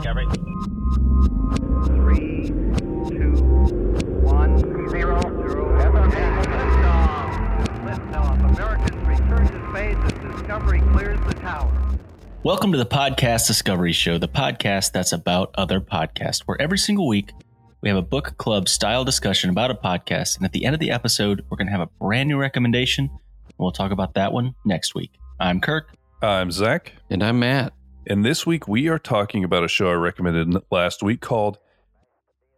Discovery. Three, two, one, zero, zero. Liftoff. Liftoff. Americans return to space as Discovery clears the tower. Welcome to the Podcast Discovery Show, the podcast that's about other podcasts, where every single week we have a book club style discussion about a podcast. And at the end of the episode, we're going to have a brand new recommendation. And we'll talk about that one next week. I'm Kirk. I'm Zach, And I'm Matt. And this week we are talking about a show I recommended last week called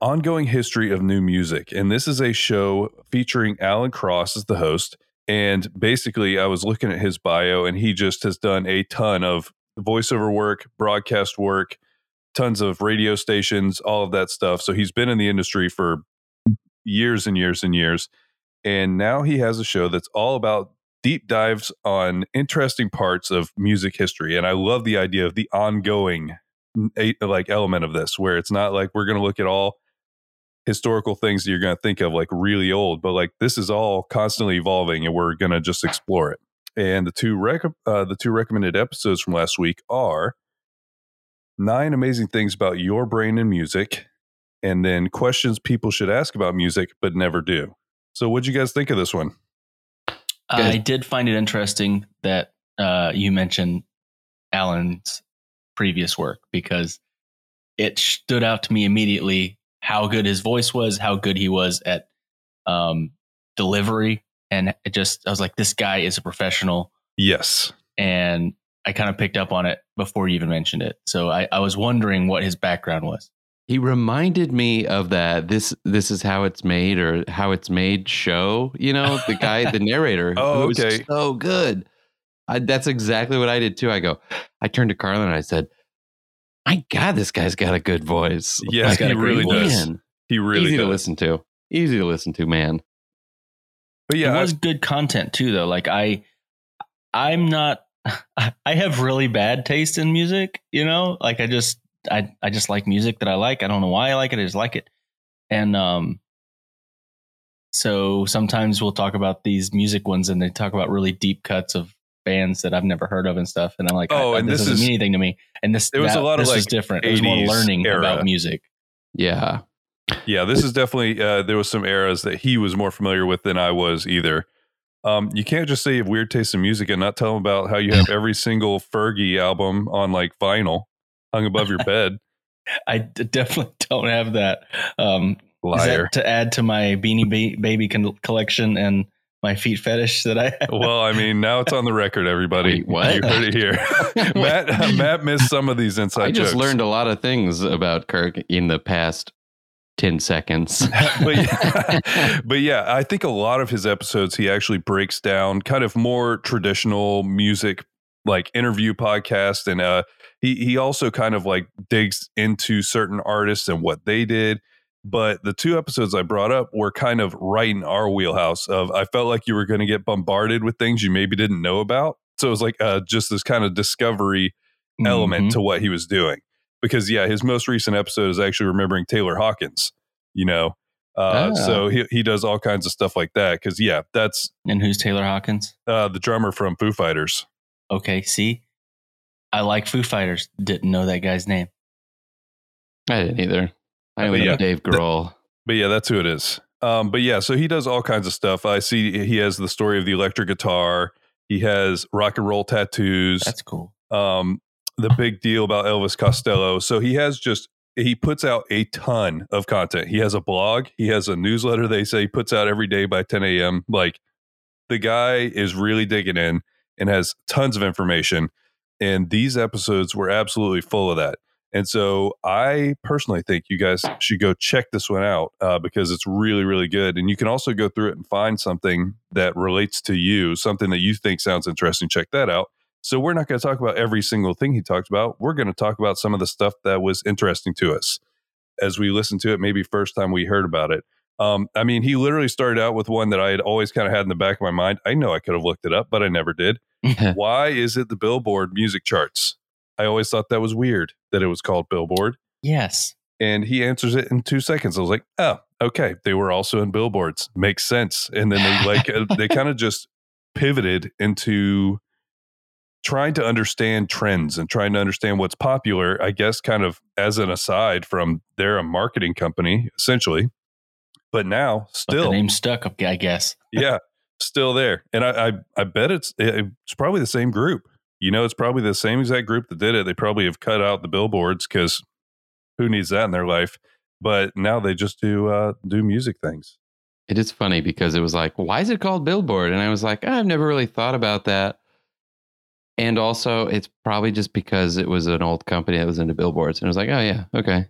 Ongoing History of New Music. And this is a show featuring Alan Cross as the host. And basically, I was looking at his bio, and he just has done a ton of voiceover work, broadcast work, tons of radio stations, all of that stuff. So he's been in the industry for years and years and years. And now he has a show that's all about deep dives on interesting parts of music history and i love the idea of the ongoing like element of this where it's not like we're going to look at all historical things that you're going to think of like really old but like this is all constantly evolving and we're going to just explore it. And the two rec- uh, the two recommended episodes from last week are nine amazing things about your brain and music and then questions people should ask about music but never do. So what'd you guys think of this one I did find it interesting that uh, you mentioned Alan's previous work because it stood out to me immediately how good his voice was, how good he was at um, delivery. And it just, I was like, this guy is a professional. yes And I kind of picked up on it before you even mentioned it. So I, I was wondering what his background was. He reminded me of that this this is how it's made or how it's made show, you know, the guy, the narrator. Oh, who was okay. So good. I, that's exactly what I did too. I go, I turned to Carlin and I said, My God, this guy's got a good voice. Yeah, He's got he really does. Man, He really easy does. to listen to. Easy to listen to, man. But yeah, it I- was good content too though like i i'm not i have really bad taste in music you know like i just i i just like music that i like. I don't know why i like it i just like it. And um so sometimes we'll talk about these music ones and they talk about really deep cuts of bands that i've never heard of and stuff. And i'm like Oh, I- and this, this doesn't is- mean anything to me. And this There was a lot of, like, different. It was more learning era. about music. Yeah. yeah, this is definitely uh, there was some eras that he was more familiar with than I was either. Um, you can't just say you have weird taste in music and not tell him about how you have every single Fergie album on like vinyl hung above your bed. i d- definitely don't have that um Is Liar. that to add to my Beanie ba- Baby con- collection and my feet fetish that I have? Well, I mean, now it's on the record, everybody. Wait, what? You heard it here. Matt, Matt missed some of these inside I just jokes. learned a lot of things about Kirk in the past 10 seconds. but yeah, but yeah, I think a lot of his episodes he actually breaks down kind of more traditional music like interview podcast and uh he he also kind of like digs into certain artists and what they did but the two episodes I brought up were kind of right in our wheelhouse of I felt like you were going to get bombarded with things you maybe didn't know about so it was like uh just this kind of discovery element Mhm. to what he was doing. Because yeah, his most recent episode is actually remembering Taylor Hawkins. You know, uh, Ah. so he he does all kinds of stuff like that. Because yeah, that's And who's Taylor Hawkins? uh, the drummer from Foo Fighters. Okay, see, I like Foo Fighters. Didn't know that guy's name. I didn't either. I only know yeah. Dave Grohl. But yeah, that's who it is. Um, but yeah, so he does all kinds of stuff. I see he has the story of the electric guitar. He has rock and roll tattoos. That's cool. um, the big deal about Elvis Costello. So he has just he puts out a ton of content. He has a blog. He has a newsletter. They say he puts out every day by 10 a.m. Like the guy is really digging in and has tons of information. And these episodes were absolutely full of that. And so I personally think you guys should go check this one out uh, because it's really, really good. And you can also go through it and find something that relates to you, something that you think sounds interesting. Check that out. So we're not going to talk about every single thing he talked about. We're going to talk about some of the stuff that was interesting to us as we listened to it, maybe first time we heard about it. Um, I mean, he literally started out with one that I had always kind of had in the back of my mind. I know I could have looked it up, but I never did. Why is it the Billboard music charts? I always thought that was weird that it was called Billboard. Yes. And he answers it in two seconds. I was like, oh, okay. They were also in billboards. Makes sense. And then they like, uh, they kind of just pivoted into trying to understand trends and trying to understand what's popular, I guess, kind of as an aside from they're a marketing company, essentially. But now, But still, the name stuck, I guess. yeah, still there. And I, I, I bet it's it's probably the same group. You know, it's probably the same exact group that did it. They probably have cut out the billboards because who needs that in their life? But now they just do uh, do music things. It is funny because it was like, why is it called Billboard? And I was like, I've never really thought about that. And also, it's probably just because it was an old company that was into billboards. And I was like, oh, yeah, okay.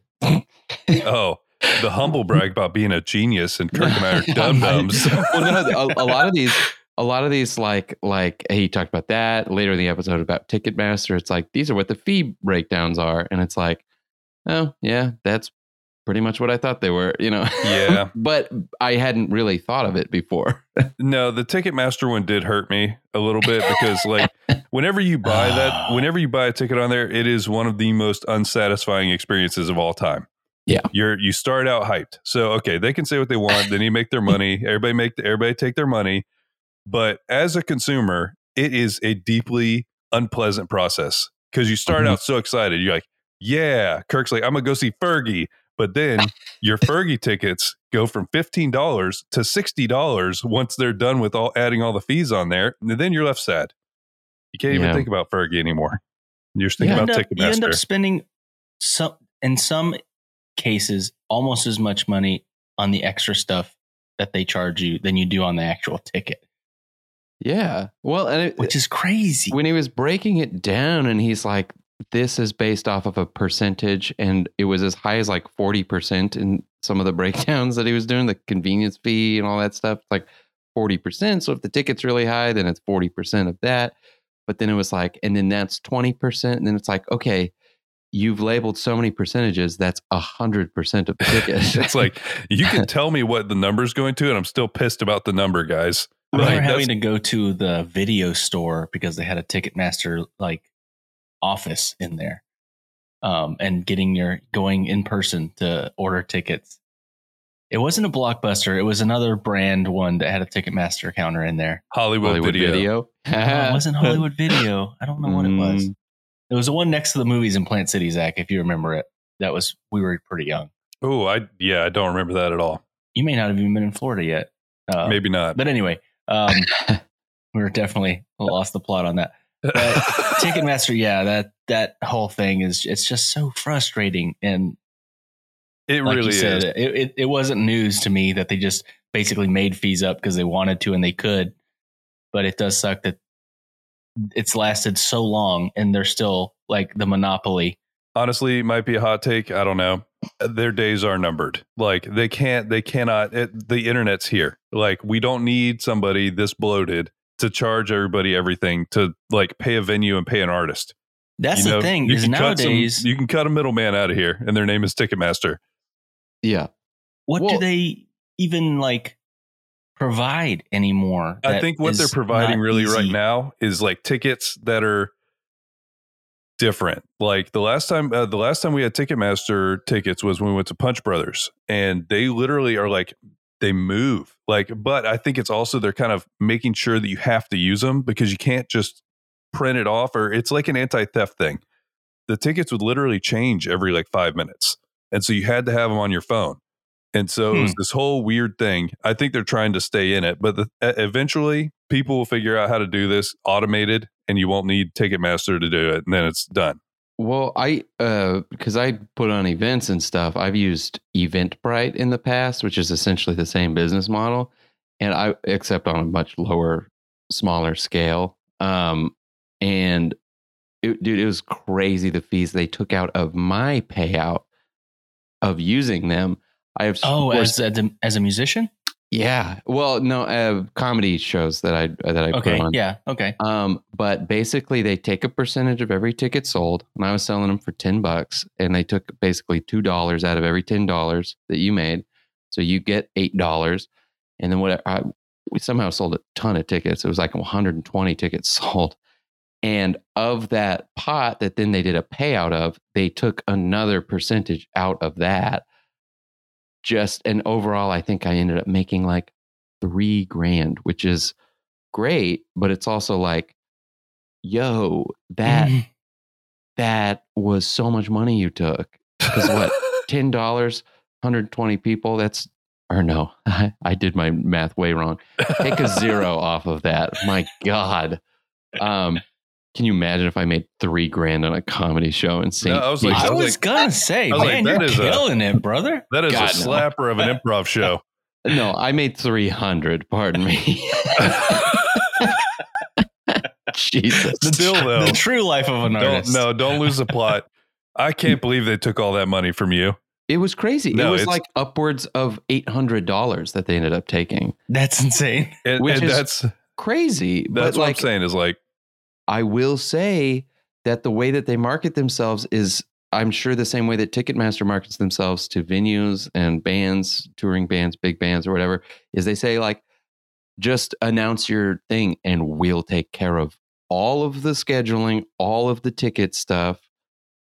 Oh, the humble brag about being a genius and Kirk and I are dum dums. well, no, a, a lot of these, a lot of these, like, like he talked about that later in the episode about Ticketmaster. It's like these are what the fee breakdowns are, and it's like, oh yeah, that's pretty much what I thought they were, you know. Yeah. but I hadn't really thought of it before. No, the Ticketmaster one did hurt me a little bit because, like, whenever you buy that, whenever you buy a ticket on there, it is one of the most unsatisfying experiences of all time. Yeah. you're you start out hyped. So okay, they can say what they want. then you make their money. Everybody make the, everybody take their money. But as a consumer, it is a deeply unpleasant process because you start Mhm. out so excited. You're like, yeah, Kirk's like, I'm gonna go see Fergie. But then your Fergie tickets go from fifteen dollars to sixty dollars once they're done with all adding all the fees on there, and then you're left sad. You can't even Yeah. think about Fergie anymore. You're just thinking you, about end up, you end up spending some in some cases almost as much money on the extra stuff that they charge you than you do on the actual ticket, yeah. Well, and it, which is crazy. when he was breaking it down and he's like this is based off of a percentage and it was as high as like 40% in some of the breakdowns that he was doing the convenience fee and all that stuff like 40% so if the ticket's really high then it's 40% of that but then it was like and then that's 20% and then it's like okay you've labeled so many percentages that's a 100% of the ticket it's like you can tell me what the number's going to, and I'm still pissed about the number, guys. I remember Like, having that's- to go to the video store because they had a Ticketmaster like office in there, um, and getting your going in person to order tickets. It wasn't a blockbuster; it was another brand one that had a Ticketmaster counter in there. Hollywood, Hollywood video. video, No, it wasn't Hollywood Video. I don't know what it was. It was the one next to the movies in Plant City, Zach. If you remember it, that was we were pretty young. Oh, I yeah, I don't remember that at all. You may not have even been in Florida yet. Uh, Maybe not. But anyway, um, we were definitely lost the plot on that. But Ticketmaster, yeah, that that whole thing is it's just so frustrating. And it like really said, is. it, it it wasn't news to me that they just basically made fees up because they wanted to and they could. But it does suck that it's lasted so long and they're still like the monopoly. Honestly, might be a hot take. I don't know. Their days are numbered. Like they can't, they cannot. It, the internet's here. Like we don't need somebody this bloated to charge everybody everything to like pay a venue and pay an artist. That's You the know, thing you is can cut some- nowadays, you can cut a middleman out of here, and their name is Ticketmaster. yeah what do they even like provide anymore? I think what they're providing really right now is like tickets that are different. Like the last time, uh, the last time we had Ticketmaster tickets was when we went to Punch Brothers, and they literally are like they move. Like, but I think it's also they're kind of making sure that you have to use them because you can't just print it off, or it's like an anti-theft thing. The tickets would literally change every like five minutes, and so you had to have them on your phone. And so it was this whole weird thing. I think they're trying to stay in it, but the, eventually people will figure out how to do this automated, and you won't need Ticketmaster to do it, and then it's done. Well, I uh because I put on events and stuff, I've used Eventbrite in the past, which is essentially the same business model, and I except on a much lower, smaller scale. Um, and it, dude, it was crazy the fees they took out of my payout of using them. I have Oh, as a, as a musician? yeah. Well, no, uh, comedy shows that I that I Okay. put on. Yeah. Okay. Um, but basically, they take a percentage of every ticket sold, and I was selling them for ten bucks, and they took basically two dollars out of every ten dollars that you made, so you get eight dollars, and then what? I, we somehow sold a ton of tickets. It was like 120 tickets sold, and of that pot that then they did a payout of, they took another percentage out of that. Just and overall, I think I ended up making like three grand, which is great, but it's also like yo, that that was so much money you took. Because what, ten dollars, 120 people, that's or no, I, I did my math way wrong. Take a zero off of that. My God. Um, can you imagine if I made three grand on a comedy show and St. No, I was like- I I was was gonna say, I was like, man, that you're is a- killing it, brother. That is God, a no. slapper of an improv show. no, I made 300, pardon me. Jesus. Still though, the true life of an don't artist. no, don't lose the plot. I can't believe they took all that money from you. It was crazy. No, it was like upwards of $800 that they ended up taking. That's insane. And, Which and is that's Crazy. that's but what like, I'm saying is like I will say that the way that they market themselves is, I'm sure, the same way that Ticketmaster markets themselves to venues and bands, touring bands, big bands, or whatever, is they say, like, just announce your thing and we'll take care of all of the scheduling, all of the ticket stuff,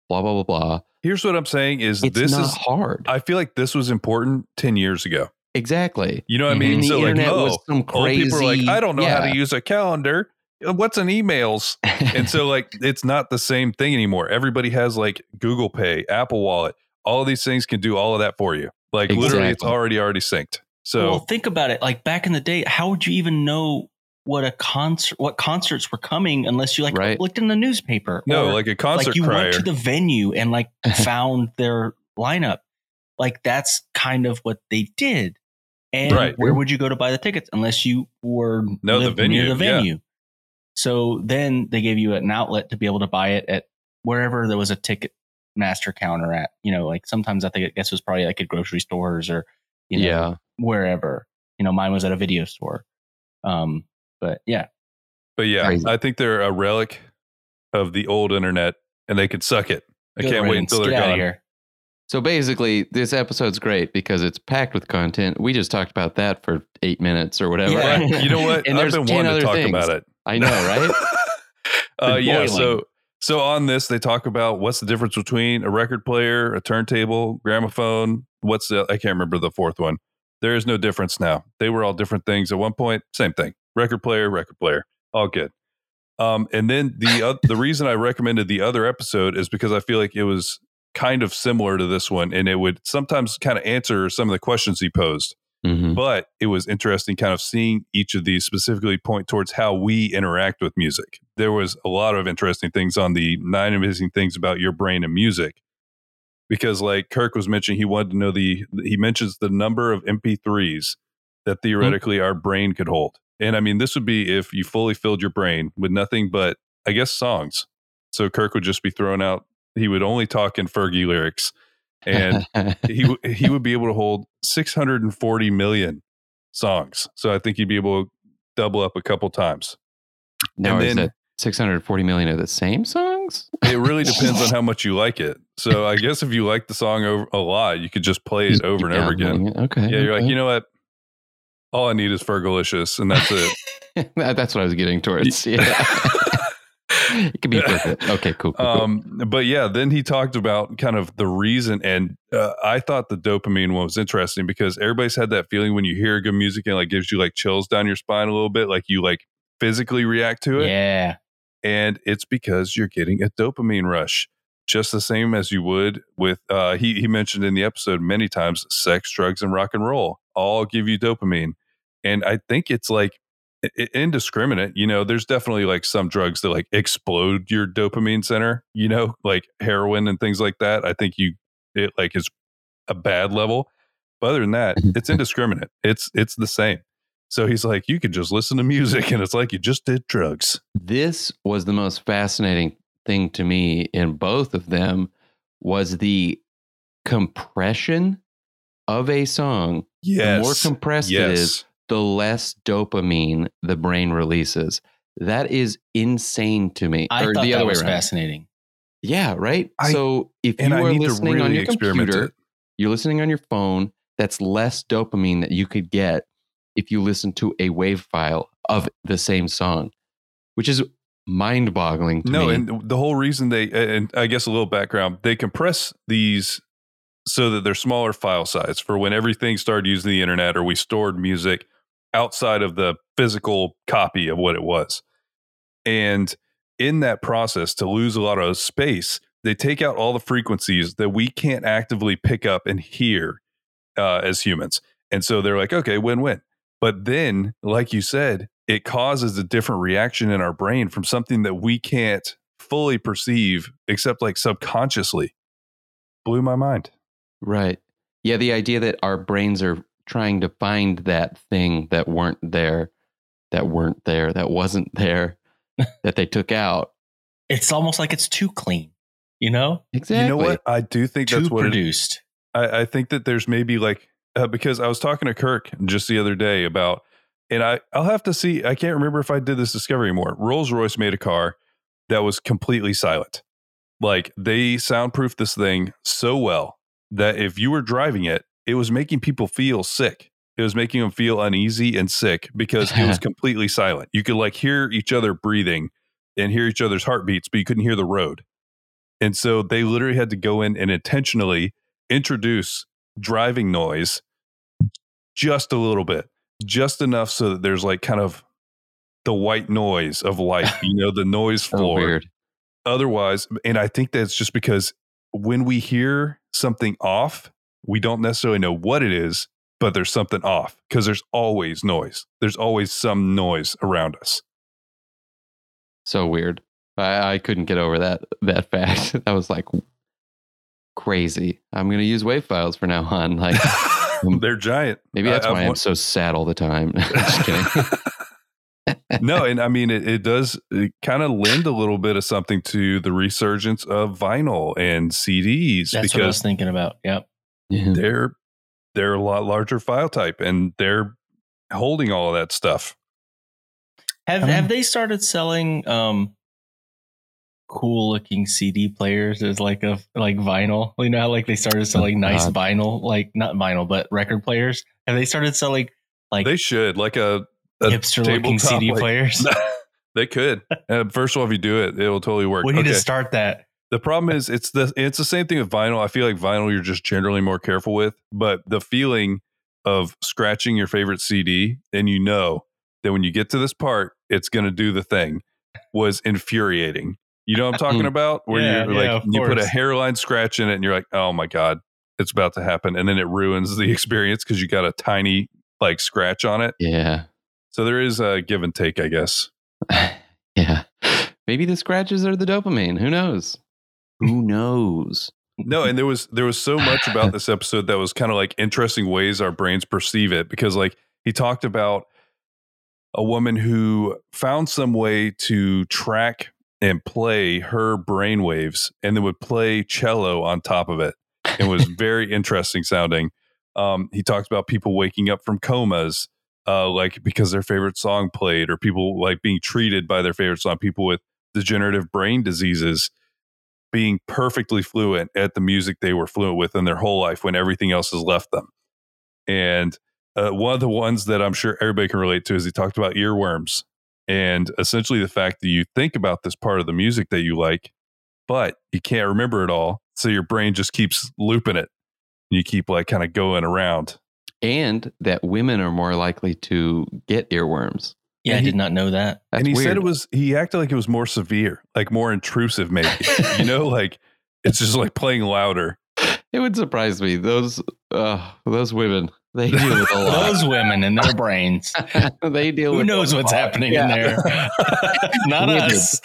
blah, blah, blah, blah. here's what I'm saying is It's this is hard. I feel like this was important 10 years ago. exactly. You know what I Mhm. mean? And so like, oh, was some crazy. people are like, I don't know how to use a calendar. Uh, What's an emails? and so like it's not the same thing anymore. Everybody has like Google Pay, Apple Wallet. All of these things can do all of that for you. Like literally, it's already already synced. So well, think about it. Like back in the day, how would you even know what a concert, what concerts were coming, unless you like Right. looked in the newspaper? no, like a concert like you crier. went to the venue and like found their lineup. Like that's kind of what they did. And Right. where would you go to buy the tickets unless you were No, the venue, the yeah. Venue? So then they gave you an outlet to be able to buy it at wherever there was a ticket master counter at. You know, like sometimes I think I guess it was probably like at grocery stores or you know yeah. wherever. You know, mine was at a video store. Um, but yeah, but yeah, Crazy. I think they're a relic of the old internet, and they could suck it. I Good can't wait riddance. until they're Get gone. here. So basically, this episode's great because it's packed with content. We just talked about that for eight minutes or whatever. Yeah. Right. You know what? and I've there's been 10 wanting to other talk things. about it. I know, right? uh, yeah. boiling. So so on this, they talk about what's the difference between a record player, a turntable, gramophone. What's the? I can't remember the fourth one. There is no difference now. They were all different things at one point. Same thing. Record player, record player. All good. Um, and then the uh, the reason I recommended the other episode is because I feel like it was kind of similar to this one, and it would sometimes kind of answer some of the questions he posed Mhm. but it was interesting kind of seeing each of these specifically point towards how we interact with music. There was a lot of interesting things on the nine amazing things about your brain and music. Because like Kirk was mentioning, he wanted to know the he mentions the number of MP3s that theoretically our brain could hold. And I mean, this would be if you fully filled your brain with nothing but I guess songs. So Kirk would just be throwing out he would only talk in Fergie lyrics. And he he would be able to hold 640 million songs. So I think he'd be able to double up a couple times. now and is then- that 640 million of the same songs? It really depends on how much you like it. So I guess if you like the song over a lot, you could just play it over and over again. it. Okay. Yeah, you're like, you know what? All I need is Fergalicious, and that's it. That's what I was getting towards. Yeah. It could be worth it. Okay, cool. cool, cool. um, but yeah, then he talked about kind of the reason, and uh, I thought the dopamine one was interesting because everybody's had that feeling when you hear good music and like gives you like chills down your spine a little bit, like you like physically react to it. Yeah. and it's because you're getting a dopamine rush just the same as you would with uh, he, he mentioned in the episode many times sex drugs and rock and roll all give you dopamine and i think it's like indiscriminate you know there's definitely like some drugs that like explode your dopamine center you know like heroin and things like that. I think you it like is a bad level. But other than that mm-hmm. it's indiscriminate. It's it's the same. So he's like you could just listen to music and it's like you just did drugs. This was the most fascinating thing to me in both of them was the compression of a song. yes The more compressed it is, the less dopamine the brain releases. That is insane to me. I or thought the that other way was around. fascinating. Yeah, right. I- so if you are need to listening on your computer, it. you're listening on your phone, that's less dopamine that you could get if you listen to a wave file of the same song, which is mind boggling to No, me. and the whole reason they, and I guess a little background, they compress these so that they're smaller file size for when everything started using the internet or we stored music outside of the physical copy of what it was. And in that process to lose a lot of space, they take out all the frequencies that we can't actively pick up and hear uh, as humans. And so they're like, okay, win win. But then, like you said, it causes a different reaction in our brain from something that we can't fully perceive except like subconsciously. Blew my mind. Right. Yeah, the idea that our brains are trying to find that thing that weren't there, that weren't there, that wasn't there, that they took out. It's almost like it's too clean, you know? Exactly. You know what? I do think Too that's what it, produced. I, I think that there's maybe like uh, because I was talking to Kirk just the other day about, and I I'll have to see. I can't remember if I did this discovery anymore. Rolls Royce made a car that was completely silent. Like they soundproofed this thing so well that if you were driving it, it was making people feel sick. It was making them feel uneasy and sick because it was completely silent. You could like hear each other breathing and hear each other's heartbeats, but you couldn't hear the road. And so they literally had to go in and intentionally introduce driving noise just a little bit, just enough so that there's like kind of the white noise of life, you know, the noise so floor. weird. Otherwise, and I think that's just because when we hear something off, we don't necessarily know what it is, but there's something off because there's always noise. There's always some noise around us. So weird. I, I couldn't get over that that fact. that was like crazy. I'm gonna use wave files for now on. Like um, they're giant. maybe that's I- I've why I'm so sad all the time. Just kidding. no, and I mean it, it does kind of lend a little bit of something to the resurgence of vinyl and CDs That's what I was thinking about. Yep. Yeah. they're they're a lot larger file type and they're holding all of that stuff. Have have they started selling um cool looking CD players as like a like vinyl? You know how like they started selling nice God. vinyl, like not vinyl, but record players? Have they started selling like They should like a, a hipster looking CD like- players? they could. Uh, first of all, if you do it, it will totally work. we need Okay. to start that. The problem is it's the it's the same thing with vinyl. I feel like vinyl you're just generally more careful with, but the feeling of scratching your favorite CD and you know that when you get to this part, it's going to do the thing was infuriating. You know what I'm talking Mm. about? Where Yeah, you're yeah, like of you put a hairline scratch in it and you're like, "Oh my god, it's about to happen." And then it ruins the experience cuz you got a tiny like scratch on it. yeah. So there is a give and take, I guess. yeah. Maybe the scratches are the dopamine. Who knows? Who knows? No, and there was there was so much about this episode that was kind of like interesting ways our brains perceive it because like he talked about a woman who found some way to track and play her brain waves and then would play cello on top of it. It was very interesting sounding. Um, he talked about people waking up from comas, uh, like because their favorite song played, or people like being treated by their favorite song. People with degenerative brain diseases being perfectly fluent at the music they were fluent with in their whole life when everything else has left them. And uh, one of the ones that I'm sure everybody can relate to is he talked about earworms and essentially the fact that you think about this part of the music that you like, but you can't remember it all. So your brain just keeps looping it. You keep like kind of going around. And that women are more likely to get earworms. Yeah, I he- did not know that. That's and he weird. said it was, he acted like it was more severe, like more intrusive, maybe. you know, like it's just like playing louder. It would surprise me. Those uh, those women, they deal with a lot. Those women and their brains. they deal with Who with knows what's lot. happening Yeah. in there? not Women. us.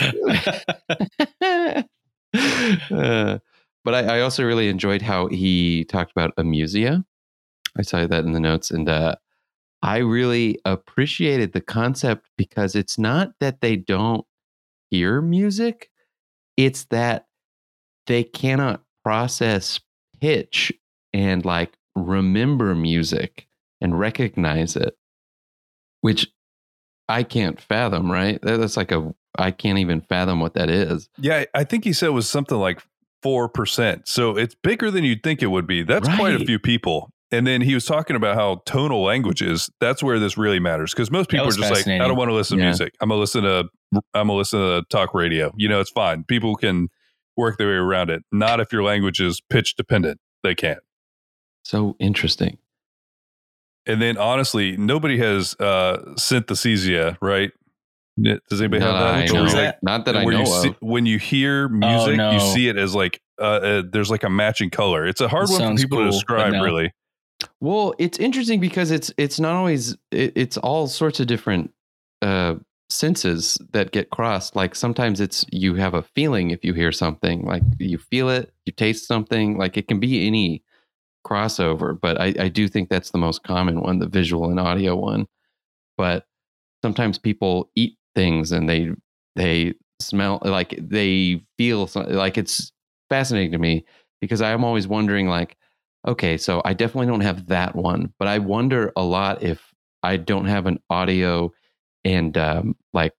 Uh, but I, I also really enjoyed how he talked about amusia. I saw that in the notes, and uh, I really appreciated the concept because it's not that they don't hear music; it's that they cannot process pitch and like remember music and recognize it, which I can't fathom. Right? That's like a I can't even fathom what that is. Yeah, I think he said it was something like 4%. So it's bigger than you'd think it would be. That's quite a few people. And then he was talking about how tonal languages, that's where this really matters. Because most people are just like, I don't want to listen to Yeah. music. I'm gonna listen to I'm gonna listen to talk radio. You know, it's fine. People can work their way around it. Not if your language is pitch dependent. They can't. So interesting. And then honestly, nobody has uh synthesia, right? Does anybody Not have that? Know. like, that? Not that I know you see, of. when you hear music, you no. see it as like uh, uh, there's like a matching color. It's a hard It one for people cool, to describe, no. really. Well, it's interesting because it's it's not always it, it's all sorts of different uh senses that get crossed. Like sometimes it's you have a feeling if you hear something, like you feel it, you taste something, like it can be any crossover, but I, I do think that's the most common one, the visual and audio one. But sometimes people eat things and they they smell like they feel like it's fascinating to me because I'm always wondering like okay, so I definitely don't have that one, but I wonder a lot if I don't have an audio and um, like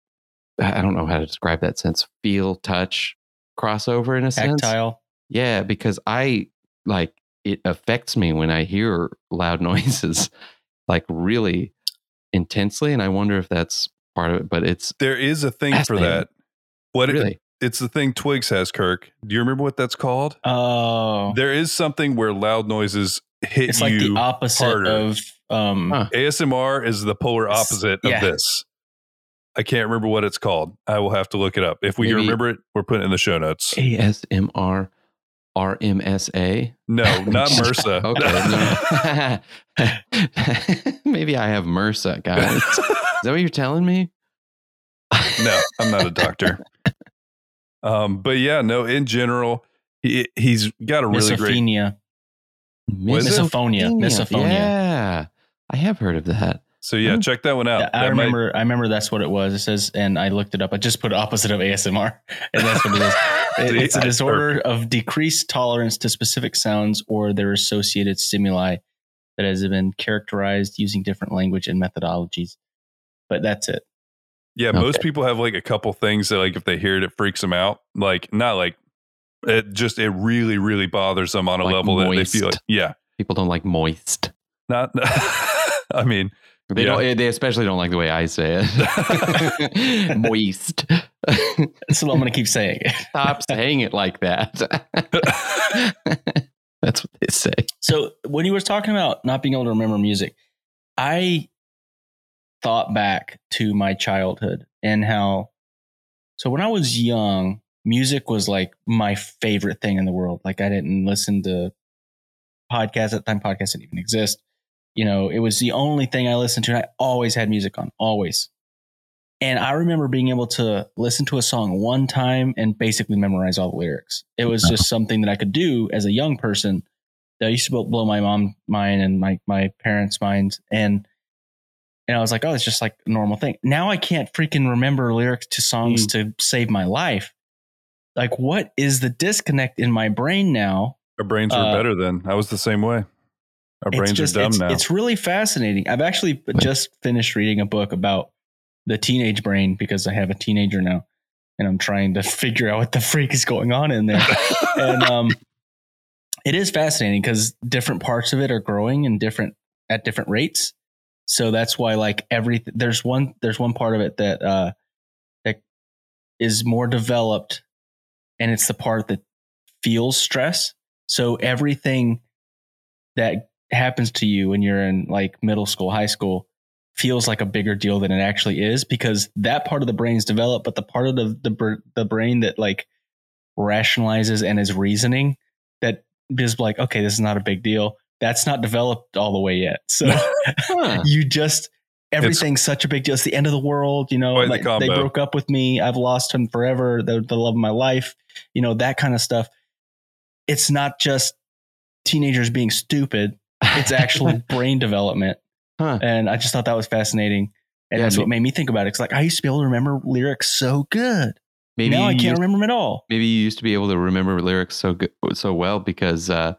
I don't know how to describe that sense, feel, touch crossover in a sense. Tactile. Yeah, because I like it affects me when I hear loud noises like really intensely and I wonder if that's part of it, but it's There is a thing for that. What it- really it's the thing Twigs has, Kirk. Do you remember what that's called? Oh, There is something where loud noises hit it's you. like the opposite harder. of um. Huh. ASMR is the polar opposite yeah. of this. I can't remember what it's called. I will have to look it up. If we Maybe- remember it, we're putting it in the show notes. ASMR RMSA. No, not MRSA. Okay. no. Maybe I have MRSA, guys. Is that what you're telling me? no, I'm not a doctor. Um, but yeah, no, in general, he he's got a really great misophonia. Was? Misophonia. Misophonia. Yeah. I have heard of that. so yeah, Oh. check that one out. Yeah, I That might- remember. I remember that's what it was. It says, and I looked it up. I just put opposite of ASMR, and that's what it is. It- it's a I- disorder of decreased tolerance to specific sounds or their associated stimuli that has been characterized using different language and methodologies. But that's it. Yeah, most people have like a couple things that like if they hear it, it freaks them out. Like not like it just it really really bothers them on a Like level that they feel like yeah, People don't like moist. not. I mean, They Yeah. don't. They especially don't like the way I say it. moist. So I'm going to keep saying it. Stop saying it like that. That's what they say. So when you were talking about not being able to remember music, I thought back to my childhood and how so when I was young, music was like my favorite thing in the world. Like I didn't listen to podcasts at the time, podcasts didn't even exist. You know, it was the only thing I listened to. And I always had music on, always. And I remember being able to listen to a song one time and basically memorize all the lyrics. It was just something that I could do as a young person that used to blow- my mom mind and my my parents' minds. And and I was like, oh, it's just like a normal thing. Now I can't freaking remember lyrics to songs to save my life. Like, what is the disconnect in my brain now? our brains were Uh, better then. I was the same way. Our brains just- are dumb it's, now. It's really fascinating. I've actually just finished reading a book about the teenage brain because I have a teenager now, and I'm trying to figure out what the freak is going on in there. and um, it is fascinating because different parts of it are growing and different at different rates. So that's why, like every there's one there's one part of it that uh, that is more developed, and it's the part that feels stress. So everything that happens to you when you're in like middle school, high school feels like a bigger deal than it actually is because that part of the brain's developed, but the part of the the, the brain that like rationalizes and is reasoning that is like, okay, this is not a big deal. That's not developed all the way yet. So Huh. you just everything's such a big deal. It's the end of the world. You know, Quite the like, they broke up with me. I've lost him forever. The, the love of my life. You know that kind of stuff. It's not just teenagers being stupid. It's actually brain development. Huh. And I just thought that was fascinating. And Yeah, that's what made me think about it. It's like I used to be able to remember lyrics so good. Maybe now I can't used- remember them at all. maybe you used to be able to remember lyrics so good, so well because uh,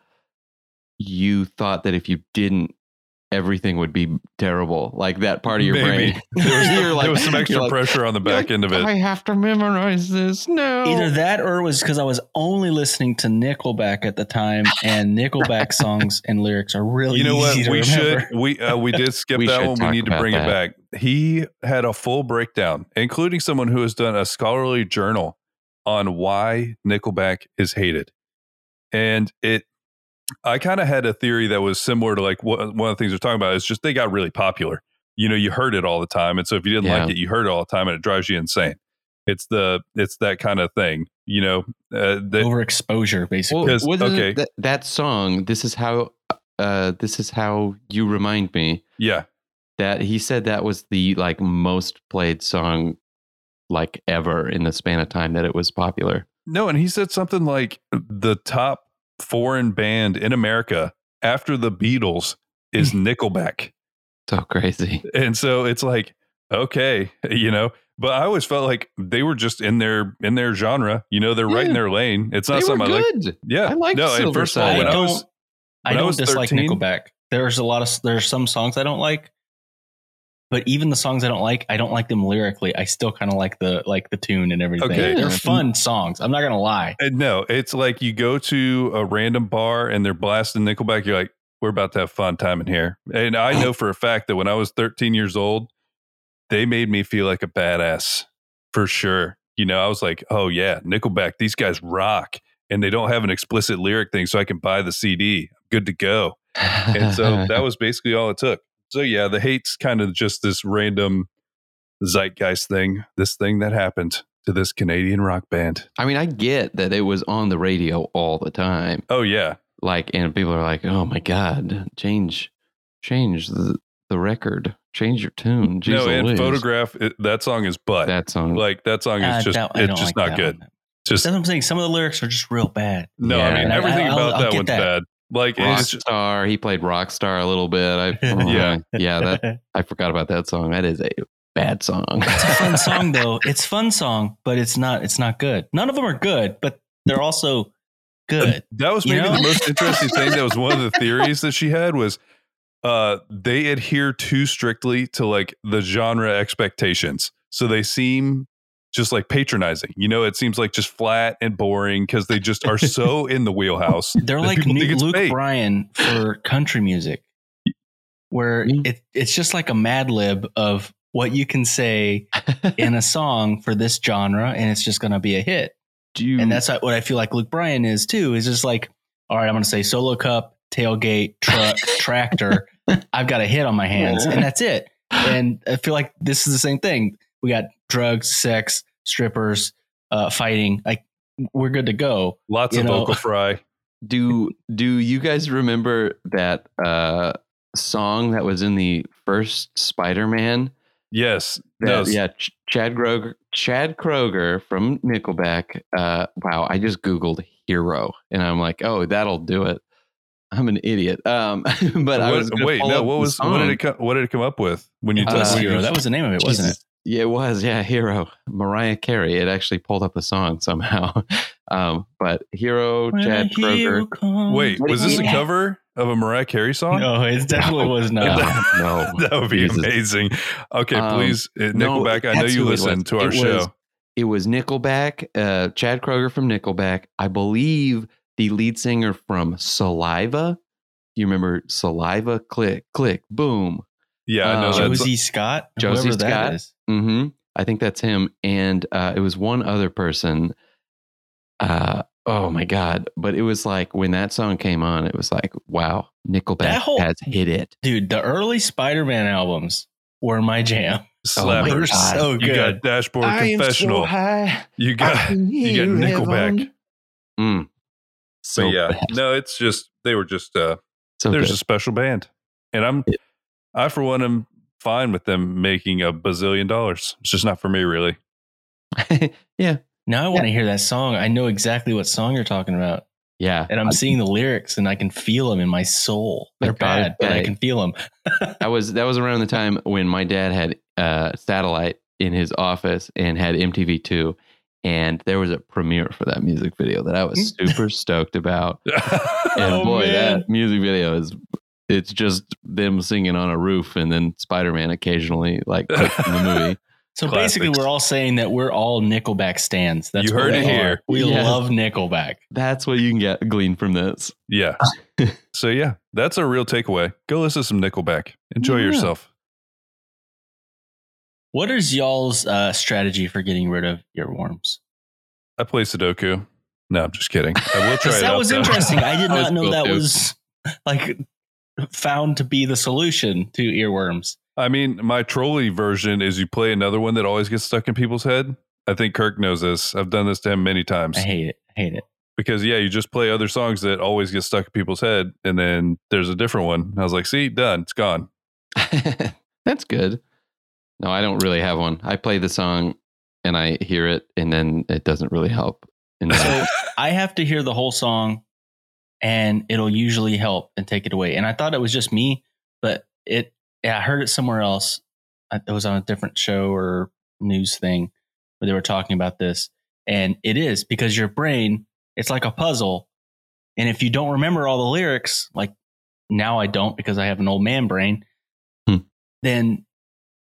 you thought that if you didn't, everything would be terrible. Like that part of your Maybe. brain. There was, You're like- there was some extra like- pressure on the back like, end of it. I have to memorize this. No. Either that or it was because I was only listening to Nickelback at the time, and Nickelback songs and lyrics are really you know what? to We remember. should we uh, we did skip We that one. We need to about bring it back. He had a full breakdown, including someone who has done a scholarly journal on why Nickelback is hated. And it I kind of had a theory that was similar to like what one of the things they're talking about is just they got really popular. you know you heard it all the time, and so if you didn't Yeah. like it, you heard it all the time, and it drives you insane. It's the it's that kind of thing, you know. Uh, that, Overexposure, basically. Well, wasn't okay. it that, that song? This is how. Uh, this is how you remind me yeah, that he said that was the like most played song, like ever in the span of time that it was popular. no, and he said something like the top foreign band in America after the Beatles is Nickelback. So crazy. and so it's like okay you know but i always felt like they were just in their in their genre you know they're right in their lane it's not They were something i like yeah I liked no Silver first of all when I i don't, was I when I don't was dislike 13 Nickelback. There's a lot of there's some songs I don't like, but even the songs I don't like, I don't like them lyrically. I still kind of like the like the tune and everything. Okay. They're fun songs. I'm not gonna lie. no it's like you go to a random bar and they're blasting nickelback you're like we're about to have fun time in here and i know for a fact that when i was 13 years old they made me feel like a badass for sure you know i was like oh yeah nickelback these guys rock and they don't have an explicit lyric thing so i can buy the cd good to go and so that was basically all it took. So yeah, the hate's kind of just this random zeitgeist thing, this thing that happened to this Canadian rock band. I mean, I get that it was on the radio all the time. Oh yeah, Like, and people are like, "Oh my god, change, change the the record, change your tune." Jeez no, and Louise. photograph it, that song is butt. that song. like that song Uh, is just that- it's just like not good. one. Just That's what I'm saying. Some of the lyrics are just real bad. no, Yeah. I mean And I- everything I'll- about I'll that get one's that. bad. Like it's just, Rockstar, he played Rockstar a little bit. I, Yeah. yeah, that I forgot about that song. That is a bad song. It's a fun song though. It's fun song, but it's not. It's not good. None of them are good, but they're also good. that was You maybe know? the most interesting thing. That was one of the theories that she had was uh they adhere too strictly to like the genre expectations. So they seem just like patronizing. You know, it seems like just flat and boring because they just are so in the wheelhouse. They're like New- Luke fake. Bryan for country music, where it, it's just like a Mad Lib of what you can say in a song for this genre, and it's just going to be a hit. Do you, And that's what I feel like Luke Bryan is too. Is just like, all right, I'm going to say solo cup, tailgate, truck, tractor. I've got a hit on my hands, and that's it. And I feel like this is the same thing. We got drugs, sex, strippers, uh, fighting. Like we're good to go. Lots You of know- vocal fry. do do you guys remember that uh song that was in the first Spider-Man? Yes. That, No, yeah, Ch- Chad Kroeger, Chad Kroeger from Nickelback. Uh, wow, I just googled "hero" and I'm like, oh, that'll do it. I'm an idiot. Um, but I was wait, no. What was what did it come, what did it come up with when you Uh, It was when you- Hero. That was the name of it, wasn't it? Jesus. Yeah, it was. Yeah, Hero. Mariah Carey. It actually pulled up the song somehow. Um, but Hero, Chad Kroeger. Wait, was this a cover of a Mariah Carey song? No, it definitely was No, not. no. that would be Jesus. amazing. Okay, Um, please, uh, no, Nickelback. I know you who it listen to our It was- show. It was Nickelback, uh, Chad Kroeger from Nickelback. I believe the lead singer from Saliva. You remember Saliva? Click, click, boom. Yeah, I know Uh, Josie Scott, Josie whoever that Scott? Is. hmm I think that's him. And uh, it was one other person. Uh, oh my God. But it was like when that song came on, it was like, wow, Nickelback whole- has hit it. Dude, the early Spider-Man albums were my jam. Oh my They were slappers. God. so you good. got Dashboard Confessional. high. you got you got Nickelback. Mm. So but yeah, bad. no, it's just they were just uh So there's good. a special band, and I'm I for one am fine with them making a bazillion dollars. It's just not for me, really. yeah. now I want to hear that song. I know exactly what song you're talking about. Yeah. And I'm seeing the lyrics and I can feel them in my soul. I They're gotta bad, but I say- can feel them. that was that was around the time when my dad had uh, satellite in his office and had MTV2, and there was a premiere for that music video that I was super stoked about. And Oh, boy, man. that music video is it's just them singing on a roof and then Spider Man occasionally like in the movie. So Classics. basically, we're all saying that we're all Nickelback stands. That's You heard we it are. here. We Yes. love Nickelback. That's what you can get glean from this. yeah. so yeah, that's a real takeaway. Go listen to some Nickelback. Enjoy Yeah. yourself. What is y'all's uh, strategy for getting rid of earworms? I play Sudoku. No, I'm just kidding. I will try it that out, was though. interesting. I did not know that was like found to be the solution to earworms. I mean, my trolley version is you play another one that always gets stuck in people's head. I think Kirk knows this. I've done this to him many times. I hate it. I hate it. Because yeah, you just play other songs that always get stuck in people's head, and then there's a different one. I was like, see, done. It's gone. That's good. No, I don't really have one. I play the song and I hear it, and then it doesn't really help. And So I have to hear the whole song, and it'll usually help and take it away. And I thought it was just me, but it. Yeah, I heard it somewhere else. It was on a different show or news thing where they were talking about this, and it is because your brain it's like a puzzle, and if you don't remember all the lyrics, like now I don't because I have an old man brain, Hmm. then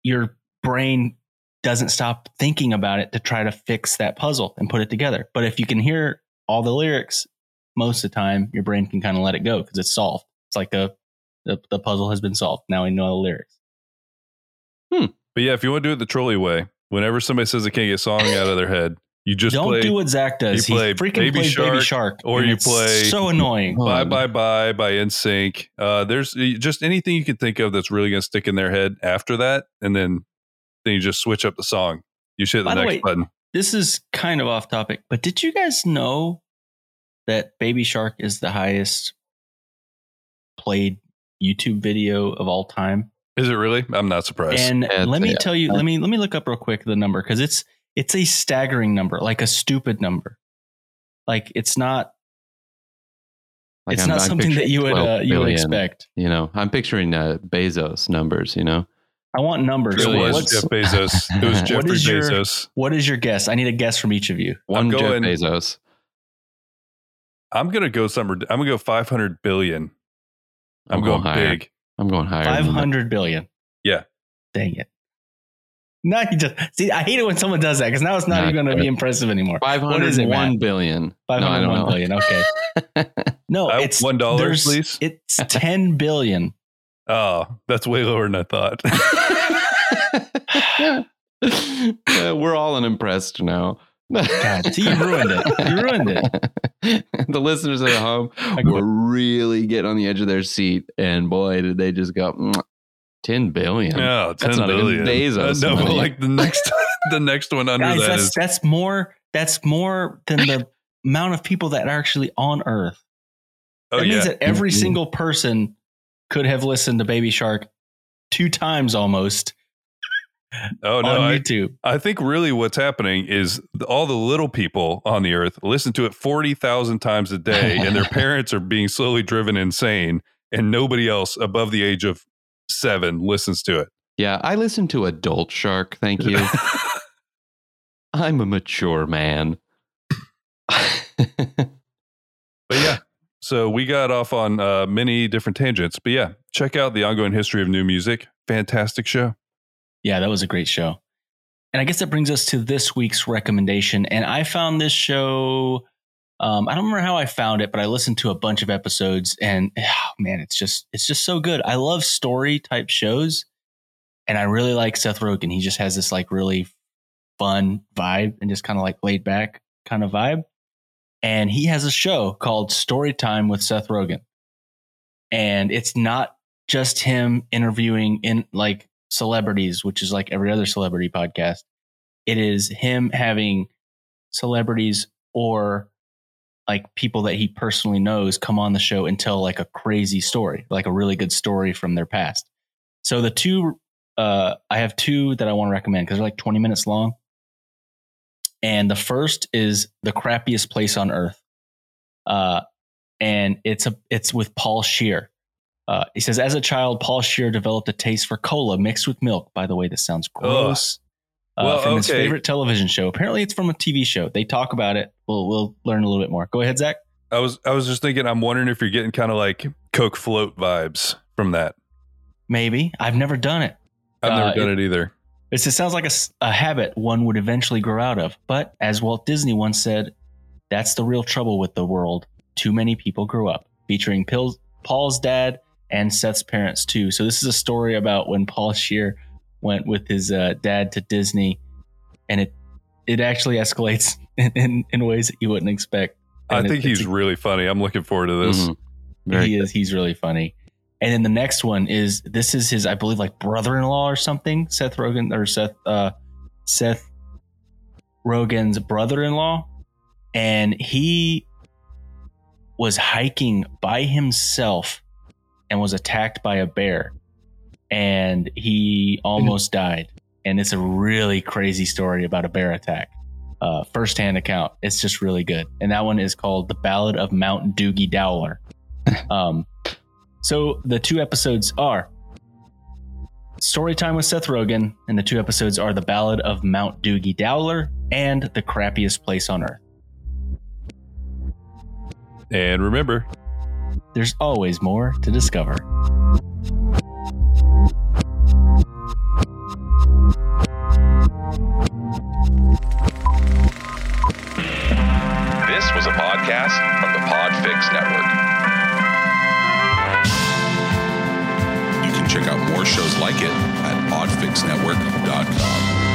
your brain doesn't stop thinking about it to try to fix that puzzle and put it together. But if you can hear all the lyrics, most of the time your brain can kind of let it go because it's solved. It's like a the, the puzzle has been solved. Now I know the lyrics. Hmm. But yeah, if you want to do it the trolley way, whenever somebody says they can't get a song out of their head, you just Don't play do what Zach does. you He play freaking Baby plays Baby Shark, Shark, or you play- so annoying. Bye Bye Bye by NSYNC. Uh, there's just anything you can think of that's really going to stick in their head after that, and then then you just switch up the song. You just hit the By the next way, button. This is kind of off topic, but did you guys know that Baby Shark is the highest played YouTube video of all time? Is it really? I'm not surprised. And Yeah, let me yeah. tell you, let me let me look up real quick the number because it's it's a staggering number, like a stupid number. Like it's not like, it's I'm- not I'm something that you would 12 uh, you would expect. You know, I'm picturing uh, Bezos numbers. You know, I want numbers. it was What's- Jeff Bezos. It was What Jeffrey is your- Bezos. what is your guess? I need a guess from each of you. one Jeff going- Bezos. I'm gonna go somewhere. I'm gonna go 500 billion. I'm, I'm going, going big. I'm going higher. than Five that. hundred billion. Yeah. Dang it. No, you just see. I hate it when someone does that because now it's not Not even going to be impressive anymore. Five What hundred is it, and one Matt? billion. No, I hundred don't one know. billion. Okay. No, I- it's one dollar, please. It's ten billion. Oh, that's way lower than I thought. Uh, we're all unimpressed now. God, see, you ruined it. You ruined it. the listeners at home were really getting on the edge of their seat, and boy, did they just go "Mwah, ten billion. No, That's 10 not even billion. Bezos Uh, no, but like the next, the next one under Guys, that that's is that's more. That's more than the amount of people that are actually on Earth. oh that yeah, means that every Mhm. single person could have listened to Baby Shark two times almost oh no, on I, YouTube. I think really what's happening is all the little people on the earth listen to it 40,000 times a day and their parents are being slowly driven insane and nobody else above the age of 7 listens to it. Yeah, I listen to Adult Shark. Thank you. I'm a mature man. But yeah, so we got off on uh, many different tangents. But yeah, check out the ongoing history of new music. Fantastic show. Yeah, that was a great show. And I guess that brings us to this week's recommendation. And I found this show. Um, I don't remember how I found it, but I listened to a bunch of episodes, and oh, man, it's just it's just so good. I love story type shows, and I really like Seth Rogen. He just has this like really fun vibe and just kind of like laid back kind of vibe. And he has a show called Story Time with Seth Rogen, and it's not just him interviewing in like celebrities, which is like every other celebrity podcast. It is him having celebrities or like people that he personally knows come on the show and tell like a crazy story, like a really good story from their past. So the two, uh, I have two that I want to recommend because they're like 20 minutes long. And the first is the crappiest place on earth. Uh, and it's a, it's with Paul Scheer. Uh, he says, as a child, Paul Scheer developed a taste for cola mixed with milk. By the way, this sounds gross. Uh, Well, from his favorite television show. Apparently, it's from a TV show. They talk about it. We'll we'll learn a little bit more. Go ahead, Zach. I was I was just thinking I'm wondering if you're getting kind of like Coke float vibes from that. Maybe I've never done it. I've Uh, never done it, either. It sounds like a habit one would eventually grow out of. But as Walt Disney once said, that's the real trouble with the world. Too many people grew up. Featuring Paul's dad and Seth's parents too. So this is a story about when Paul Scheer went with his uh, dad to Disney, and it it actually escalates in, in, in ways that you wouldn't expect. I And it- think it's he's a- really funny. I'm looking forward to this. Mhm. He is. He's really funny. And then the next one is this is his, I believe, like brother-in-law or something. Seth Rogen or Seth uh, Seth Rogen's brother-in-law, and he was hiking by himself and was attacked by a bear, and he almost died. And it's a really crazy story about a bear attack. Uh, first-hand account. It's just really good, and that one is called "The Ballad of Mount Doogie Dowler." Um, so the two episodes are Story Time with Seth Rogen, and the two episodes are The Ballad of Mount Doogie Dowler and The Crappiest Place on Earth. And remember, there's always more to discover. This was a podcast from the Podfix Network. You can check out more shows like it at podfixnetwork.com.